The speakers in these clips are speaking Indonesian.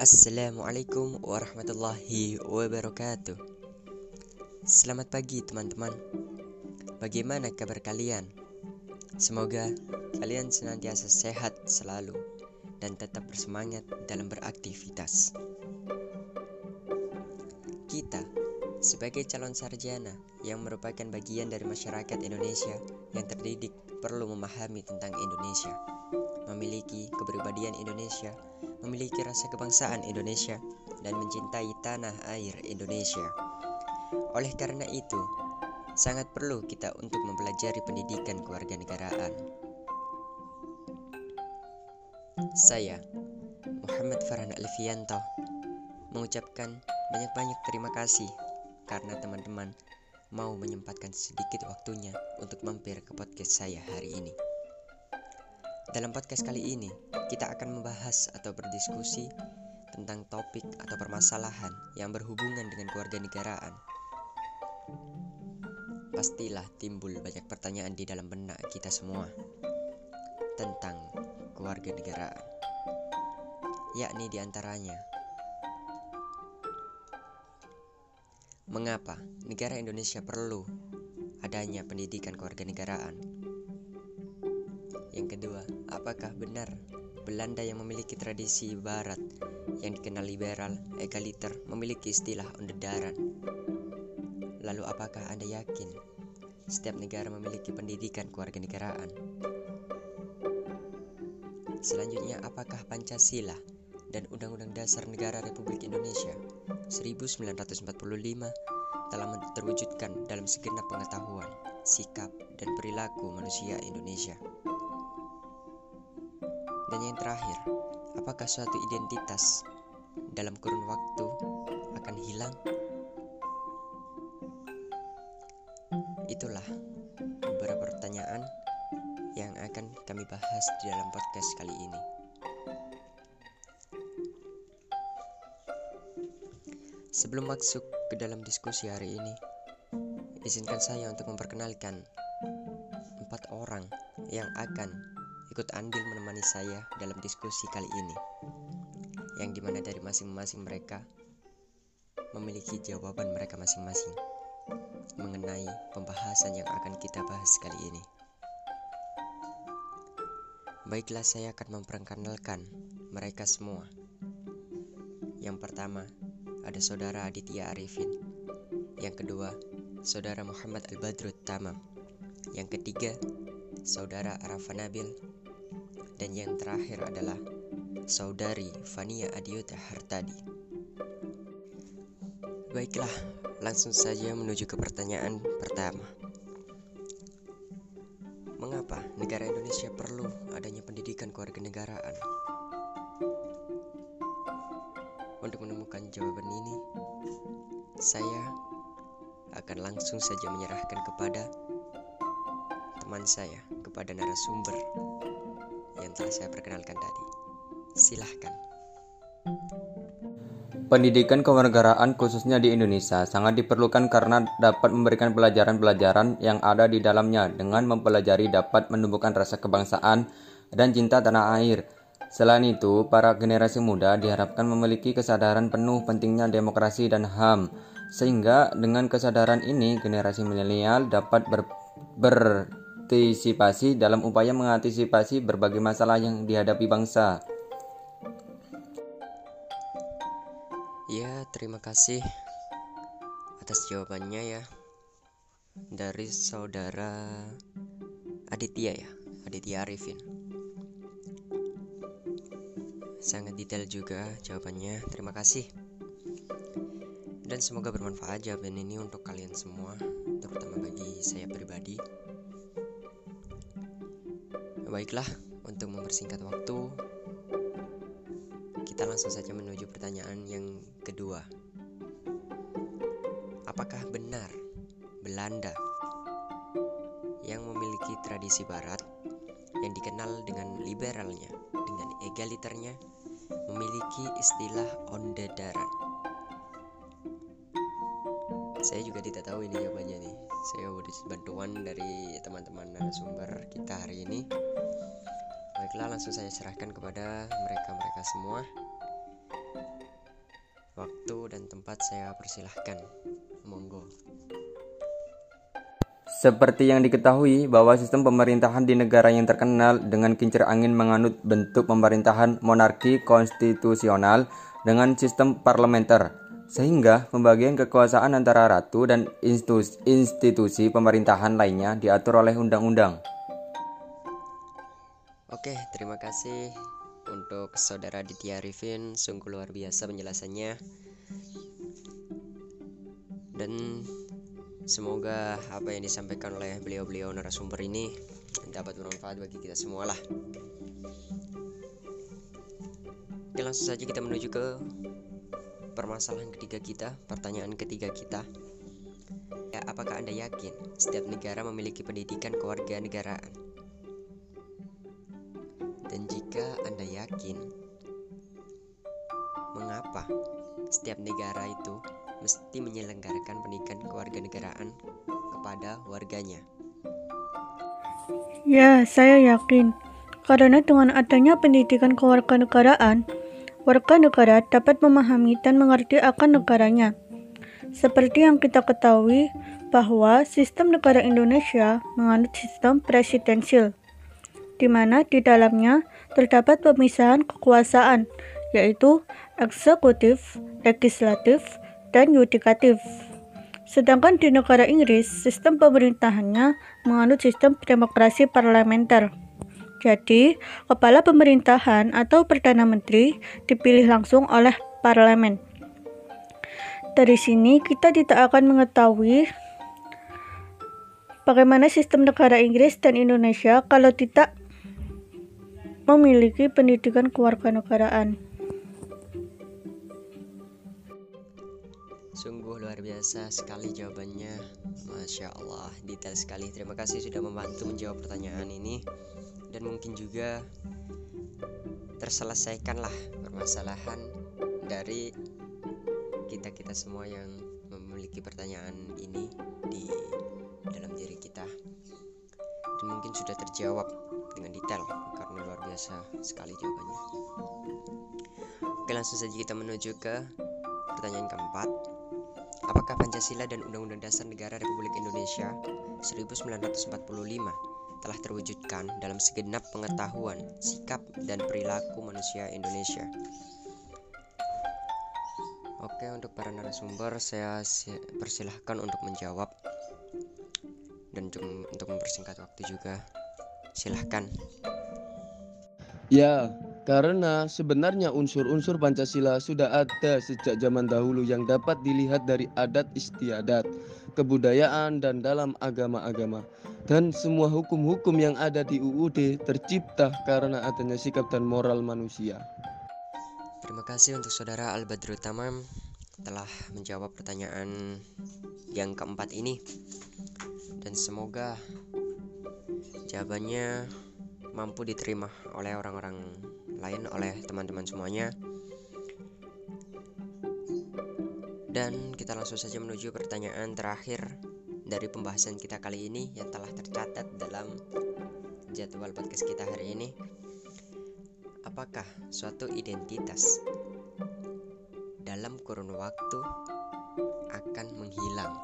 Assalamualaikum warahmatullahi wabarakatuh. Selamat pagi, teman-teman. Bagaimana kabar kalian? Semoga kalian senantiasa sehat selalu dan tetap bersemangat dalam beraktivitas. Kita, sebagai calon sarjana yang merupakan bagian dari masyarakat Indonesia yang terdidik, perlu memahami tentang Indonesia, memiliki kepribadian Indonesia memiliki rasa kebangsaan Indonesia dan mencintai tanah air Indonesia. Oleh karena itu, sangat perlu kita untuk mempelajari pendidikan kewarganegaraan. Saya, Muhammad Farhan Alfianto, mengucapkan banyak-banyak terima kasih karena teman-teman mau menyempatkan sedikit waktunya untuk mampir ke podcast saya hari ini. Dalam podcast kali ini, kita akan membahas atau berdiskusi tentang topik atau permasalahan yang berhubungan dengan keluarga negaraan. Pastilah timbul banyak pertanyaan di dalam benak kita semua tentang keluarga negaraan. Yakni di antaranya, mengapa negara Indonesia perlu adanya pendidikan keluarga negaraan? Yang kedua, apakah benar Belanda yang memiliki tradisi barat yang dikenal liberal, egaliter, memiliki istilah ondedaran? Lalu apakah Anda yakin setiap negara memiliki pendidikan kewarganegaraan? Selanjutnya, apakah Pancasila dan Undang-Undang Dasar Negara Republik Indonesia 1945 telah terwujudkan dalam segenap pengetahuan, sikap, dan perilaku manusia Indonesia? Dan yang terakhir, apakah suatu identitas dalam kurun waktu akan hilang? Itulah beberapa pertanyaan yang akan kami bahas di dalam podcast kali ini. Sebelum masuk ke dalam diskusi hari ini, izinkan saya untuk memperkenalkan empat orang yang akan ikut andil menemani saya dalam diskusi kali ini yang di mana dari masing-masing mereka memiliki jawaban mereka masing-masing mengenai pembahasan yang akan kita bahas kali ini. Baiklah saya akan memperkenalkan mereka semua. Yang pertama ada saudara Aditya Arifin. Yang kedua, saudara Muhammad Al-Badrut Tamam. Yang ketiga, saudara Arafa Nabil dan yang terakhir adalah saudari Fania Adiota Hartadi. Baiklah, langsung saja menuju ke pertanyaan pertama. Mengapa negara Indonesia perlu adanya pendidikan kewarganegaraan? Untuk menemukan jawaban ini, saya akan langsung saja menyerahkan kepada teman saya, kepada narasumber yang telah saya perkenalkan tadi. Silahkan. Pendidikan kewarganegaraan khususnya di Indonesia sangat diperlukan karena dapat memberikan pelajaran-pelajaran yang ada di dalamnya dengan mempelajari dapat menumbuhkan rasa kebangsaan dan cinta tanah air. Selain itu, para generasi muda diharapkan memiliki kesadaran penuh pentingnya demokrasi dan HAM, sehingga dengan kesadaran ini generasi milenial dapat ber, ber berpartisipasi dalam upaya mengantisipasi berbagai masalah yang dihadapi bangsa. Ya, terima kasih atas jawabannya ya dari saudara Aditya ya, Aditya Arifin. Sangat detail juga jawabannya. Terima kasih. Dan semoga bermanfaat jawaban ini untuk kalian semua, terutama bagi saya pribadi. Baiklah, untuk mempersingkat waktu, kita langsung saja menuju pertanyaan yang kedua. Apakah benar Belanda yang memiliki tradisi barat yang dikenal dengan liberalnya, dengan egaliternya, memiliki istilah ondedaran? Saya juga tidak tahu ini jawabannya nih. Saya udah bantuan dari teman-teman narasumber kita hari ini. Baiklah, langsung saya serahkan kepada mereka-mereka semua. keempat saya persilahkan. Monggo. Seperti yang diketahui bahwa sistem pemerintahan di negara yang terkenal dengan kincir angin menganut bentuk pemerintahan monarki konstitusional dengan sistem parlementer, sehingga pembagian kekuasaan antara ratu dan institusi pemerintahan lainnya diatur oleh undang-undang. Oke, terima kasih untuk saudara Ditya Arifin, sungguh luar biasa penjelasannya. Dan semoga apa yang disampaikan oleh beliau-beliau narasumber ini dapat bermanfaat bagi kita semua lah. Oke, langsung saja kita menuju ke permasalahan ketiga kita, pertanyaan ketiga kita. Ya, apakah Anda yakin setiap negara memiliki pendidikan kewarganegaraan? Dan jika Anda yakin, mengapa setiap negara itu mesti menyelenggarakan pendidikan kewarganegaraan kepada warganya? Ya, saya yakin. Karena dengan adanya pendidikan kewarganegaraan, warga negara dapat memahami dan mengerti akan negaranya. Seperti yang kita ketahui bahwa sistem negara Indonesia menganut sistem presidensil di mana di dalamnya terdapat pemisahan kekuasaan, yaitu eksekutif, legislatif, dan yudikatif. Sedangkan di negara Inggris, sistem pemerintahannya menganut sistem demokrasi parlementer. Jadi, kepala pemerintahan atau perdana menteri dipilih langsung oleh parlemen. Dari sini, kita tidak akan mengetahui bagaimana sistem negara Inggris dan Indonesia kalau tidak memiliki pendidikan kewarganegaraan. Biasa sekali jawabannya Masya Allah detail sekali Terima kasih sudah membantu menjawab pertanyaan ini Dan mungkin juga terselesaikanlah permasalahan dari kita-kita semua yang memiliki pertanyaan ini di dalam diri kita Dan mungkin sudah terjawab dengan detail karena luar biasa sekali jawabannya. Oke, langsung saja kita menuju ke pertanyaan keempat. Apakah Pancasila dan Undang-Undang Dasar Negara Republik Indonesia 1945 telah terwujudkan dalam segenap pengetahuan, sikap, dan perilaku manusia Indonesia? Oke, untuk para narasumber saya persilahkan untuk menjawab dan untuk mempersingkat waktu juga Silahkan. Ya, karena sebenarnya unsur-unsur Pancasila sudah ada sejak zaman dahulu yang dapat dilihat dari adat istiadat, kebudayaan, dan dalam agama-agama. Dan semua hukum-hukum yang ada di UUD tercipta karena adanya sikap dan moral manusia. Terima kasih untuk saudara Al Badru Tamam telah menjawab pertanyaan yang keempat ini. Dan semoga jawabannya mampu diterima oleh orang-orang lain oleh teman-teman semuanya. Dan kita langsung saja menuju pertanyaan terakhir dari pembahasan kita kali ini yang telah tercatat dalam jadwal podcast kita hari ini. Apakah suatu identitas dalam kurun waktu akan menghilang?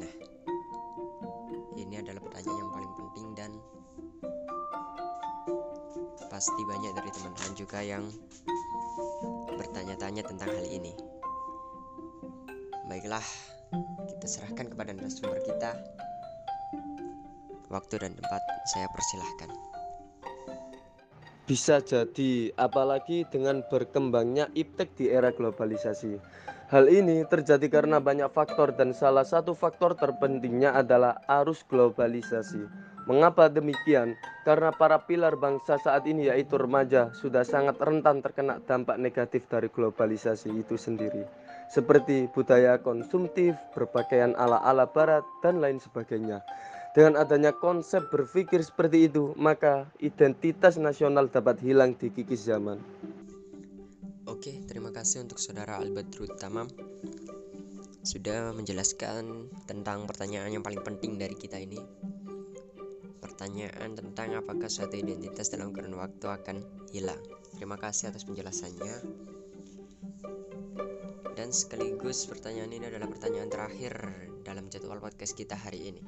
Nah ini adalah pertanyaan yang pasti banyak dari teman-teman juga yang bertanya-tanya tentang hal ini. Baiklah, kita serahkan kepada narasumber kita. Waktu dan tempat saya persilahkan. Bisa jadi, apalagi dengan berkembangnya iptek di era globalisasi. Hal ini terjadi karena banyak faktor dan salah satu faktor terpentingnya adalah arus globalisasi. Mengapa demikian? Karena para pilar bangsa saat ini yaitu remaja sudah sangat rentan terkena dampak negatif dari globalisasi itu sendiri. Seperti budaya konsumtif, berpakaian ala-ala barat, dan lain sebagainya. Dengan adanya konsep berpikir seperti itu, maka identitas nasional dapat hilang di kikis zaman. Oke, terima kasih untuk saudara Albert Tamam sudah menjelaskan tentang pertanyaan yang paling penting dari kita ini. Pertanyaan tentang apakah suatu identitas dalam kurun waktu akan hilang. Terima kasih atas penjelasannya. Dan sekaligus pertanyaan ini adalah pertanyaan terakhir dalam jadwal podcast kita hari ini.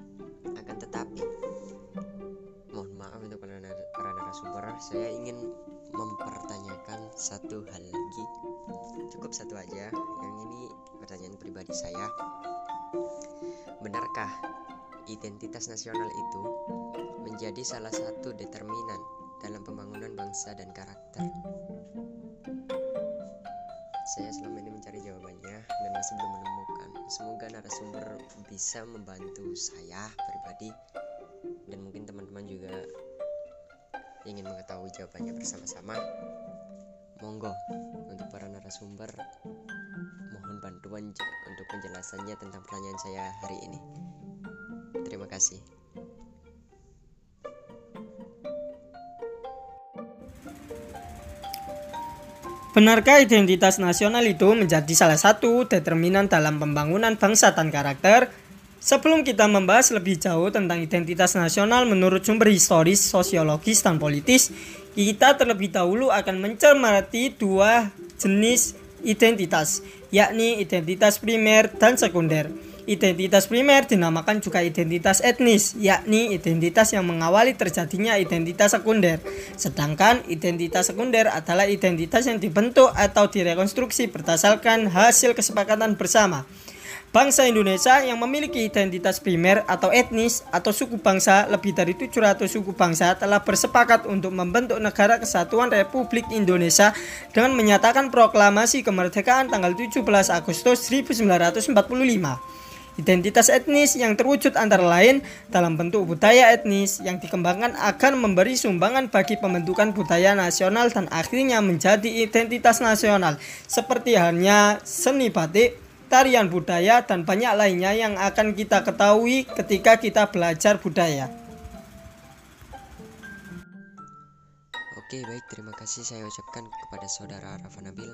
Akan tetapi, mohon maaf untuk para, narasumber, saya ingin mempertanyakan satu hal lagi. Cukup satu aja. Yang ini pertanyaan pribadi saya. Benarkah identitas nasional itu menjadi salah satu determinan dalam pembangunan bangsa dan karakter? Saya selama ini mencari jawabannya dan masih belum menemukan. Semoga narasumber bisa membantu saya pribadi dan mungkin teman-teman juga ingin mengetahui jawabannya bersama-sama. Monggo untuk para narasumber mohon bantuan untuk penjelasannya tentang pertanyaan saya hari ini. Terima kasih. Benarkah identitas nasional itu menjadi salah satu determinan dalam pembangunan bangsa dan karakter? Sebelum kita membahas lebih jauh tentang identitas nasional menurut sumber historis, sosiologis, dan politis, kita terlebih dahulu akan mencermati dua jenis identitas, yakni identitas primer dan sekunder. Identitas primer dinamakan juga identitas etnis, yakni identitas yang mengawali terjadinya identitas sekunder. Sedangkan identitas sekunder adalah identitas yang dibentuk atau direkonstruksi berdasarkan hasil kesepakatan bersama. Bangsa Indonesia yang memiliki identitas primer atau etnis atau suku bangsa lebih dari 700 suku bangsa telah bersepakat untuk membentuk Negara Kesatuan Republik Indonesia dengan menyatakan proklamasi kemerdekaan tanggal 17 Agustus 1945. Identitas etnis yang terwujud antara lain dalam bentuk budaya etnis yang dikembangkan akan memberi sumbangan bagi pembentukan budaya nasional dan akhirnya menjadi identitas nasional. Seperti halnya seni batik, tarian budaya dan banyak lainnya yang akan kita ketahui ketika kita belajar budaya. Oke, baik, terima kasih saya ucapkan kepada saudara Rafa Nabil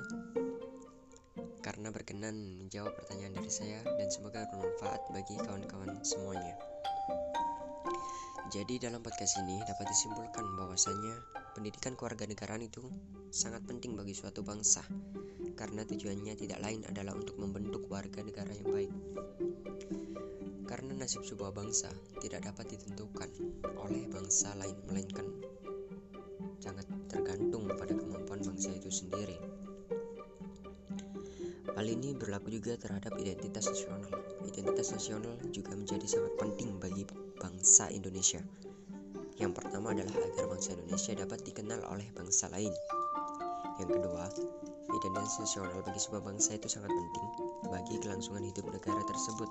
karena berkenan menjawab pertanyaan dari saya dan semoga bermanfaat bagi kawan-kawan semuanya. Jadi dalam podcast ini dapat disimpulkan bahwasanya pendidikan kewarganegaraan itu sangat penting bagi suatu bangsa karena tujuannya tidak lain adalah untuk membentuk warga negara yang baik. Karena nasib sebuah bangsa tidak dapat ditentukan oleh bangsa lain melainkan sangat tergantung pada kemampuan bangsa itu sendiri. Hal ini berlaku juga terhadap identitas nasional. Identitas nasional juga menjadi sangat penting bagi bangsa Indonesia. Yang pertama adalah agar bangsa Indonesia dapat dikenal oleh bangsa lain. Yang kedua, identitas nasional bagi sebuah bangsa itu sangat penting bagi kelangsungan hidup negara tersebut.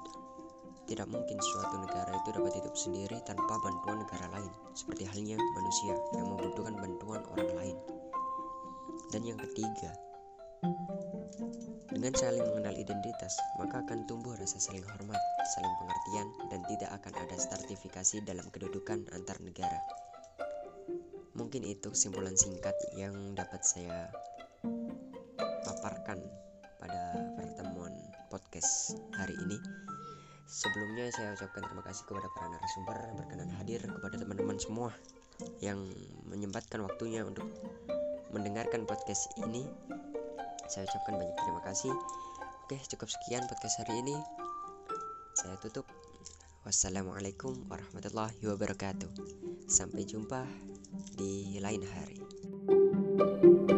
Tidak mungkin suatu negara itu dapat hidup sendiri tanpa bantuan negara lain, seperti halnya manusia yang membutuhkan bantuan orang lain. Dan yang ketiga, dengan saling mengenal identitas, maka akan tumbuh rasa saling hormat, saling pengertian, dan tidak akan ada stratifikasi dalam kedudukan antar negara. Mungkin itu kesimpulan singkat yang dapat saya paparkan pada pertemuan podcast hari ini. Sebelumnya saya ucapkan terima kasih kepada para narasumber berkenan hadir kepada teman-teman semua yang menyempatkan waktunya untuk mendengarkan podcast ini saya ucapkan banyak terima kasih. Oke cukup sekian podcast hari ini. Saya tutup. Wassalamualaikum warahmatullahi wabarakatuh. Sampai jumpa di lain hari. thank you